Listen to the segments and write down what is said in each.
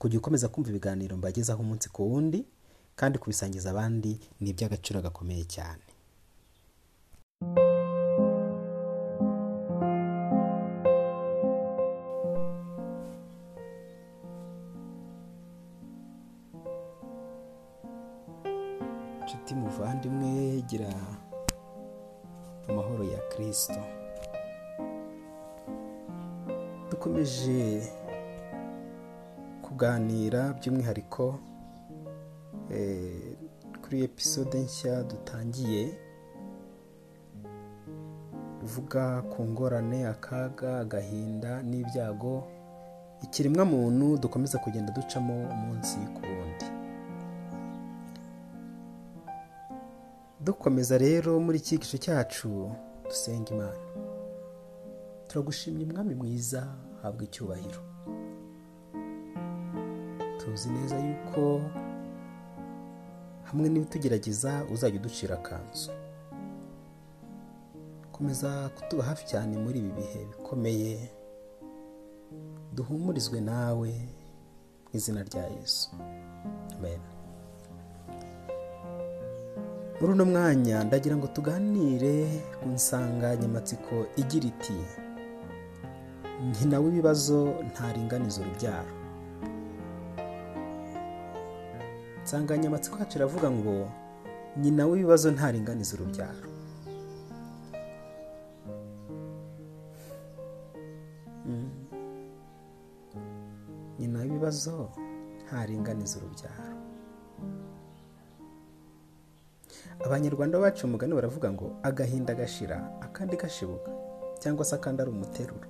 kujya ukomeza kumva ibiganiro mbagezaho umunsi ku wundi kandi kubisangiza abandi ni iby'agaciro gakomeye cyane. Inshuti muvandimwe gira amahoro ya kirisito dukomeje kuganira by'umwihariko eh, kuri episode nshya dutangiye ivuga ku ngorane akaga agahinda n'ibyago ikiremwa muntu dukomeza kugenda ducamo umunsi ku wundi. Dukomeza rero muri iki gice cyacu dusenga imana. Turagushimye umwami mwiza habwa icyubahiro. Tuzi neza yuko hamwe n'ibitugerageza uzajya uducira akanzu. Komeza kutuba hafi cyane muri ibi bihe bikomeye duhumurizwe nawe mu izina rya yesu. Amen. Muri uno mwanya ndagira ngo tuganire ku nsanganyamatsiko igira iti nyina w'ibibazo ntaringaniza urubyaro insanganyamatsiko yacu iravuga ngo nyina w'ibibazo ntaringaniza urubyaro. Mm. nyina w'ibibazo ntaringaniza urubyaro. Abanyarwanda bacu umugani baravuga ngo agahinda gashira akandi gashibuka. Cyangwa se akandi ari umuteruro.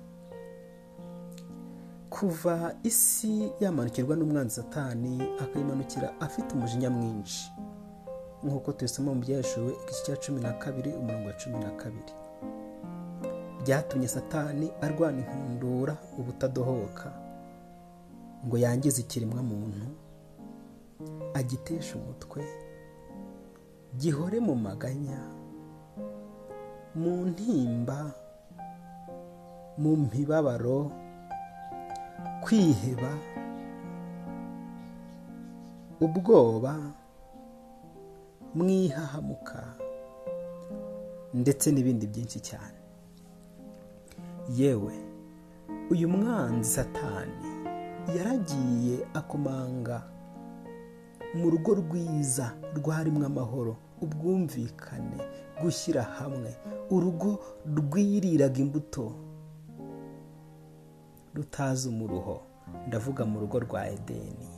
Kuva isi yamanukirwa n'umwanzi satani akayimanukira afite umujinya mwinshi. Nk'uko tubisoma mu byaheshuwe igice cya cumi na kabiri umurongo wa cumi na kabiri. Byatumye satani arwana inkundura ubutadohoka ngo yangize ikiremwa muntu agitesha umutwe gihore mu maganya mu ntimba mu mibabaro kwiheba ubwoba mwihahamuka ndetse n'ibindi byinshi cyane. Yewe uyu mwanzi satani yaragiye akomanga mu rugo rwiza rwarimo amahoro ubwumvikane gushyira hamwe. Urugo rwiriraga imbuto. Rutazi umuruho. Ndavuga mu rugo rwa edeni.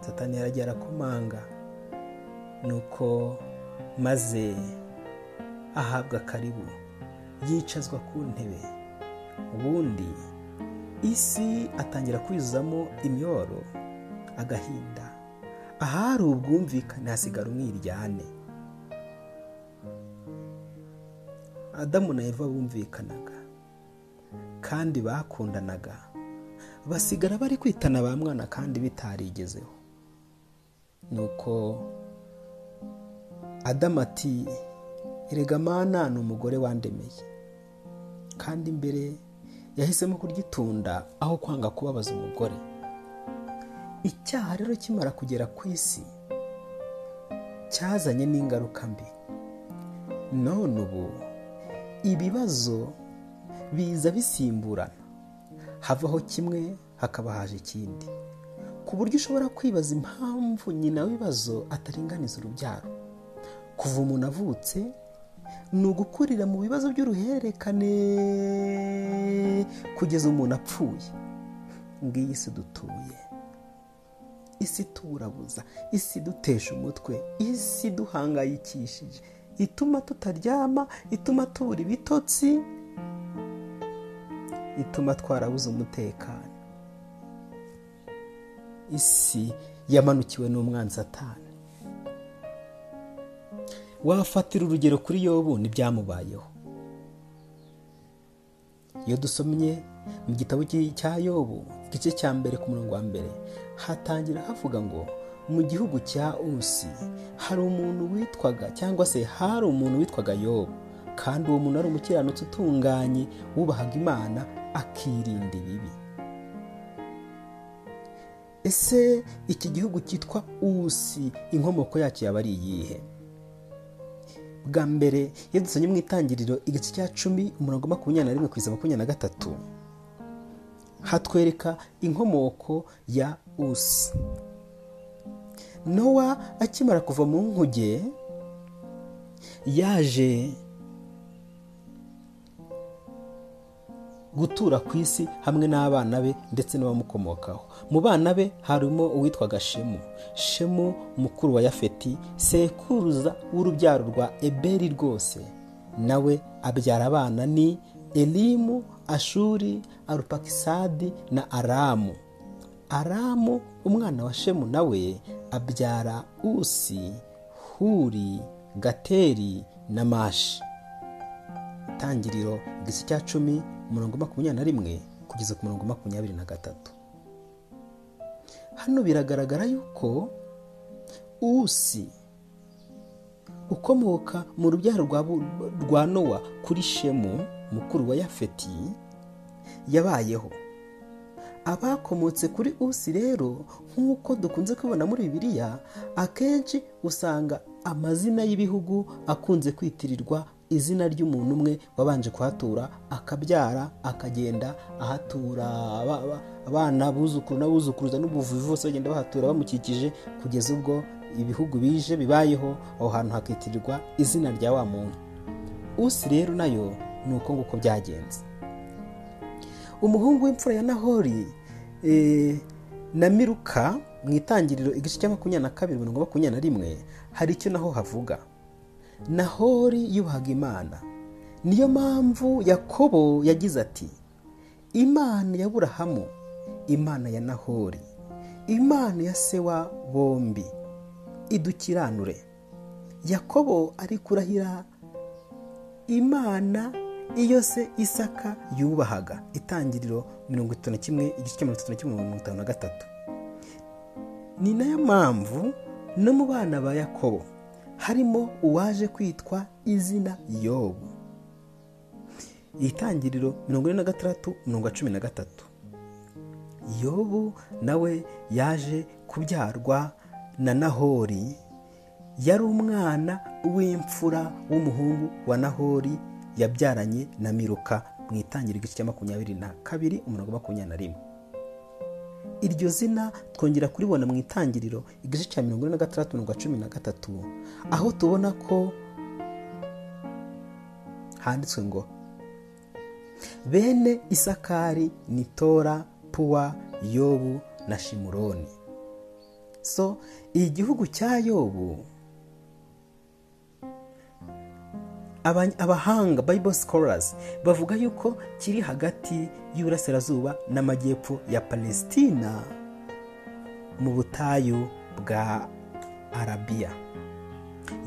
Satani yaragiye arakomanga nuko maze ahabwa karibu. Yicazwa ku ntebe. Ubundi isi atangira kwizuzamo imyoro agahinda. Ahari ubwumvikane hasigara umwiryane. Adamu na eva bumvikanaga. Kandi bakundanaga. Basigara bari kwitana ba mwana kandi bitarigezeho. Nuko adamu ati erega mana ni umugore wandemeye. Kandi mbere yahisemo kurya aho kwanga kubabaza umugore. Icyaha rero kimara kugera ku isi cyazanye n'ingaruka mbi. None ubu ibibazo biza bisimburana. Havaho kimwe hakaba haje ikindi. Ku buryo ushobora kwibaza impamvu nyina w'ibibazo ataringaniza urubyaro. Kuva umuntu avutse ni ugukurira mu bibazo by'uruhererekane kugeza umuntu apfuye. Ngiyi si dutuye. Isi tuburabuza isi dutesha umutwe. Isi duhangayikishije. Ituma tutaryama ituma tubura ibitotsi ituma twarabuze umutekano. Isi yamanukiwe n'umwanzi atanu. Wafatira urugero kuri yobu n'ibyamubayeho. Iyo dusomye mu gitabo cya yobu igice cya mbere ku murongo wa mbere hatangira havuga ngo mu gihugu cya usi hari umuntu witwaga cyangwa se hari umuntu witwaga yobu kandi uwo muntu ari umukiranutsi utunganye wubahaga imana akirinda ibibi. Ese iki gihugu cyitwa usi inkomoko yacyo yaba ari iyihe? Bwa mbere iyo dusomye mu itangiriro igice cya cumi umurongo makumyabiri na rimwe kugeza makumyabiri na gatatu. Hatwereka inkomoko ya usi. Nowa akimara kuva mu nkuge yaje gutura ku isi hamwe n'abana be ndetse n'abamukomokaho. Mu bana be harimo uwitwaga shemu shemu mukuru wa yafeti sekuruza w'urubyaro rwa eberi rwose. Nawe abyara abana ni elimu ashuri arupakisadi na aramu. Aramu umwana wa shemu nawe abyara usi huri gateri na mashi. Itangiriro igice cya cumi umurongo makumyabiri na rimwe kugeza ku murongo makumyabiri na gatatu. Hano biragaragara yuko usi ukomoka mu rubyaro rwa nowa kuri shemu mukuru wa yafeti yabayeho. Abakomotse kuri usi rero nk'uko dukunze kubibona muri bibiliya akenshi usanga amazina y'ibihugu akunze kwitirirwa izina ry'umuntu umwe wabanje kuhatura akabyara akagenda ahatura abana buzukuru n'abuzukuruza n'ubuvuzi bose bagenda bahatura bamukikije kugeza ubwo ibihugu bije bibayeho aho hantu hakitirirwa izina rya wa muntu. Usi rero na yo ni uko nguko byagenze. Umuhungu w'imfura ya nahori na miruka mu itangiriro igice cya makumyabiri na kabiri mirongo makumyabiri na rimwe hari icyo naho havuga. Nahori yubahaga imana. Niyo mpamvu yakobo yagize ati imana ya burahamu imana ya nahori imana ya se wa bombi idukiranure. Yakobo ari kurahira imana iyo se isaka yubahaga. Itangiriro mirongo itatu na kimwe igice cya mirongo itatu na kimwe mirongo itanu na gatatu. Ni na yo mpamvu no mu bana ba yakobo harimo uwaje kwitwa izina yobu. Itangiriro mirongo ine na gatandatu mirongo cumi na gatatu. Yobu nawe yaje kubyarwa na nahori. Yari umwana w'imfura w'umuhungu wa nahori yabyaranye na miruka mu itangiriro igice cya makumyabiri na kabiri umurongo makumyabiri na rimwe. Iryo zina twongera kuribona mu itangiriro igice cya mirongo ine na gatandatu mirongo cumi na gatatu. Aho tubona ko handitswe ngo bene isakari ni tora puwa yobu na shimuroni. So igihugu cya yobu abahanga bible scholars bavuga yuko kiri hagati y'uburasirazuba n'amajyepfo ya palesitina mu butayu bwa arabiya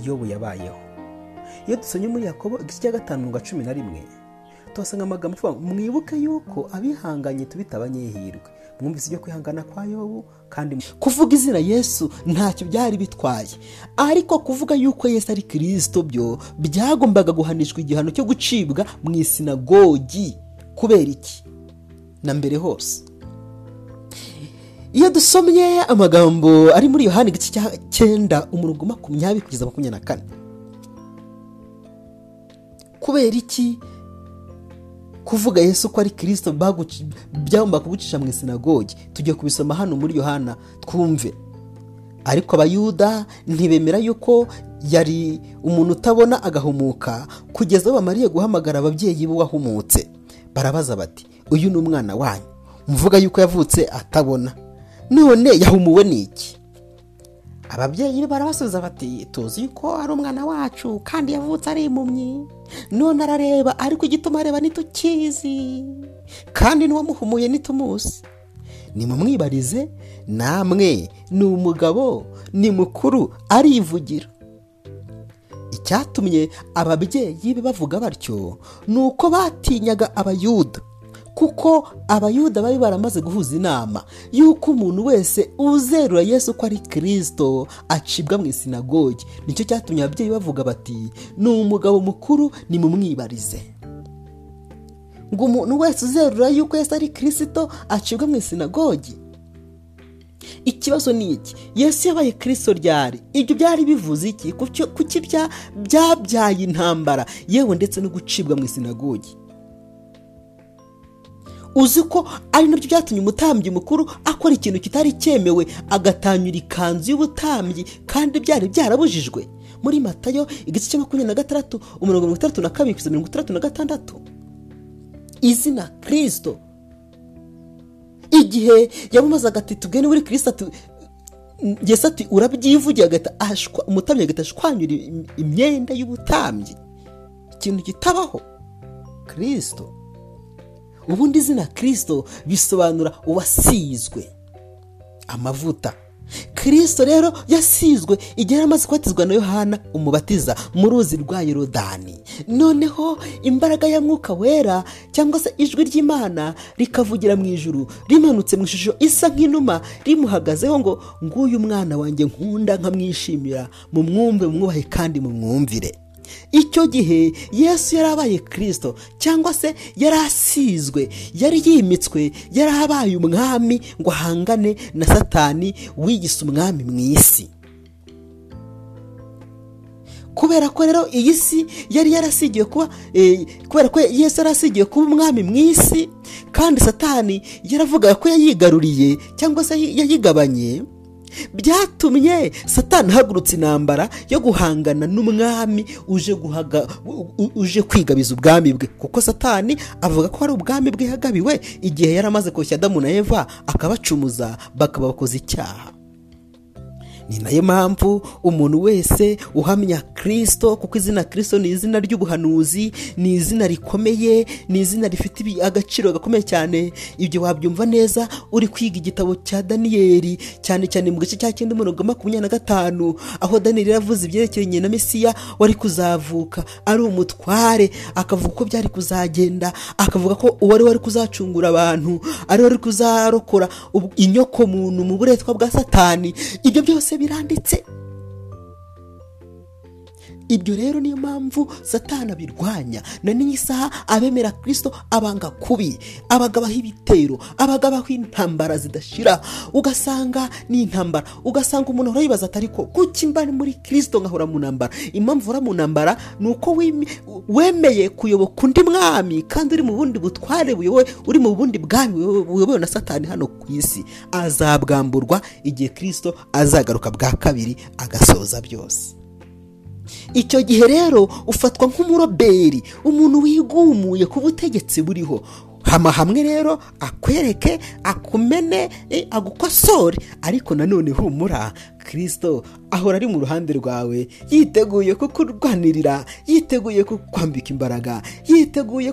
yobu yabayeho. Iyo dusomye muri yakobo igice cya gatanu mirongo cumi na rimwe tuhasanga amagambo avuga mwibuke yuko abihanganye tubita abanyehirwe. Mwumvise ibyo kwihangana kwa yobu kandi kuvuga izina yesu ntacyo byari bitwaye. Ariko kuvuga yuko yesu ari kirisito byo byagombaga guhanishwa igihano cyo gucibwa mu isinagogi. Kubera iki? Na mbere hose. Iyo dusomye amagambo ari muri yohani igice cya cyenda umurongo makumyabiri kugeza makumyabiri na kane. Kubera iki? Kuvuga yesu ko ari kirisito byagomba kugucisha mu isinagogi. Tujya kubisoma hano muri yohana twumve. Ariko abayuda ntibemera yuko yari umuntu utabona agahumuka kugeza bamariye guhamagara ababyeyi b'uwahumutse barabaza bati uyu ni umwana wanyu? Muvuga yuko yavutse atabona. None yahumuwe n'iki ababyeyi be barabasubiza bati tuzi yuko ari umwana wacu kandi yavutse ari impumyi. None arareba ariko igituma areba ntitukizi kandi n'uwamuhumuye ntitumuzi nimumwibarize namwe ni umugabo ni mukuru arivugira. Icyatumye ababyeyi be bavuga batyo ni uko batinyaga abayuda. Kuko abayuda bari baramaze guhuza inama y'uko umuntu wese uzerura yesu ko ari kirisito acibwa mu isinagogi. Nicyo cyatumye ababyeyi bavuga bati ni umugabo mukuru nimumwibarize. Ngo umuntu wese uzerura yuko yesu ari kirisito acibwa mu isinagogi? Ikibazo ni iki? Yesu yabaye kirisito ryari? Ibyo byari bivuze iki? Kuki byabyaye intambara. Yewe ndetse no gucibwa mu isinagogi. Uzi ko ari na byo byatumye umutambyi mukuru akora ikintu kitari cyemewe agatanyura ikanzu y'ubutambyi kandi byari byarabujijwe. Muri matayo igice cya makumyabiri na gatandatu umurongo mirongo itandatu na kabiri kugeza mirongo itandatu na gatandatu. Izina kirisito igihe yamamazaga ati tugende muri kirisito ngese ati urabyivugira? Agahita umutambyi agahita ashwanyura imyenda y'ubutambyi. Ikintu kitabaho. Kirisito ubundi izina kirisito bisobanura uwasizwe. Amavuta. Kirisito rero yasizwe igihe amaze kubatizwa na yohana umubatiza mu ruzi rwa yorodani. Noneho imbaraga ya mwuka wera cyangwa se ijwi ry'imana rikavugira mu ijuru rimanutse mu ishusho isa nk'inuma rimuhagazeho ngo nguyu mwana wanjye nkunda nkamwishimira. Mu mwumve mwubahe kandi mu mwumvire icyo gihe yesu yari abaye kirisito cyangwa se yari asizwe yari yimitswe yari abaye umwami ngo ahangane na satani wigise umwami mu isi. Kubera ko rero iyi si yari yarasigiwe kuba kubera ko yesu yari asigiwe kuba umwami mu isi kandi satani yaravugaga ko yayigaruriye cyangwa se yayigabanye byatumye satani ahagurutse intambara yo guhangana n'umwami uje kwigabiza ubwami bwe. Kuko satani avuga ko ari ubwami bwe yagabiwe igihe yari amaze koshya adamu na eva akabacumuza bakaba bakoze icyaha. Ni na yo mpamvu umuntu wese uhamya kirisito kuko izina kirisito ni izina ry'ubuhanuzi ni izina rikomeye ni izina rifite agaciro gakomeye cyane. Ibyo wabyumva neza uri kwiga igitabo cya daniyeli cyane cyane mu gice cya cyenda umurongo makumyabiri na gatanu aho daniyeli yavuze ibyerekeranye na mesiya wari kuzavuka. Ari umutware akavuga uko byari kuzagenda akavuga ko uwari wari kuzacungura abantu ari wari kuzarokora inyoko muntu mu buretwa bwa satani. Ibyo byose biranditse. Ibyo rero niyo mpamvu satana abirwanya. Na n'iyi saha abemera kirisito abanga kubi. Abagabaho ibitero abagabaho intambara zidashira. Ugasanga ni intambara ugasanga umuntu ahora yibaza atari ko kuki mba muri kirisito nkahora mu ntambara? Impamvu ura mu ntambara ni uko wemeye kuyoboka undi mwami kandi uri mu bundi butware uri mu bundi bwami buyobowe na satani hano ku isi. Azabwamburwa igihe kirisito azagaruka bwa kabiri agasoza byose. Icyo gihe rero ufatwa nk'umuroberi umuntu wigumuye ku butegetsi buriho. Hama hamwe rero akwereke akumene agukosore. Ariko nanone humura kirisito ahora ari mu ruhande rwawe. Yiteguye kukurwanirira yiteguye kukwambika imbaraga yiteguye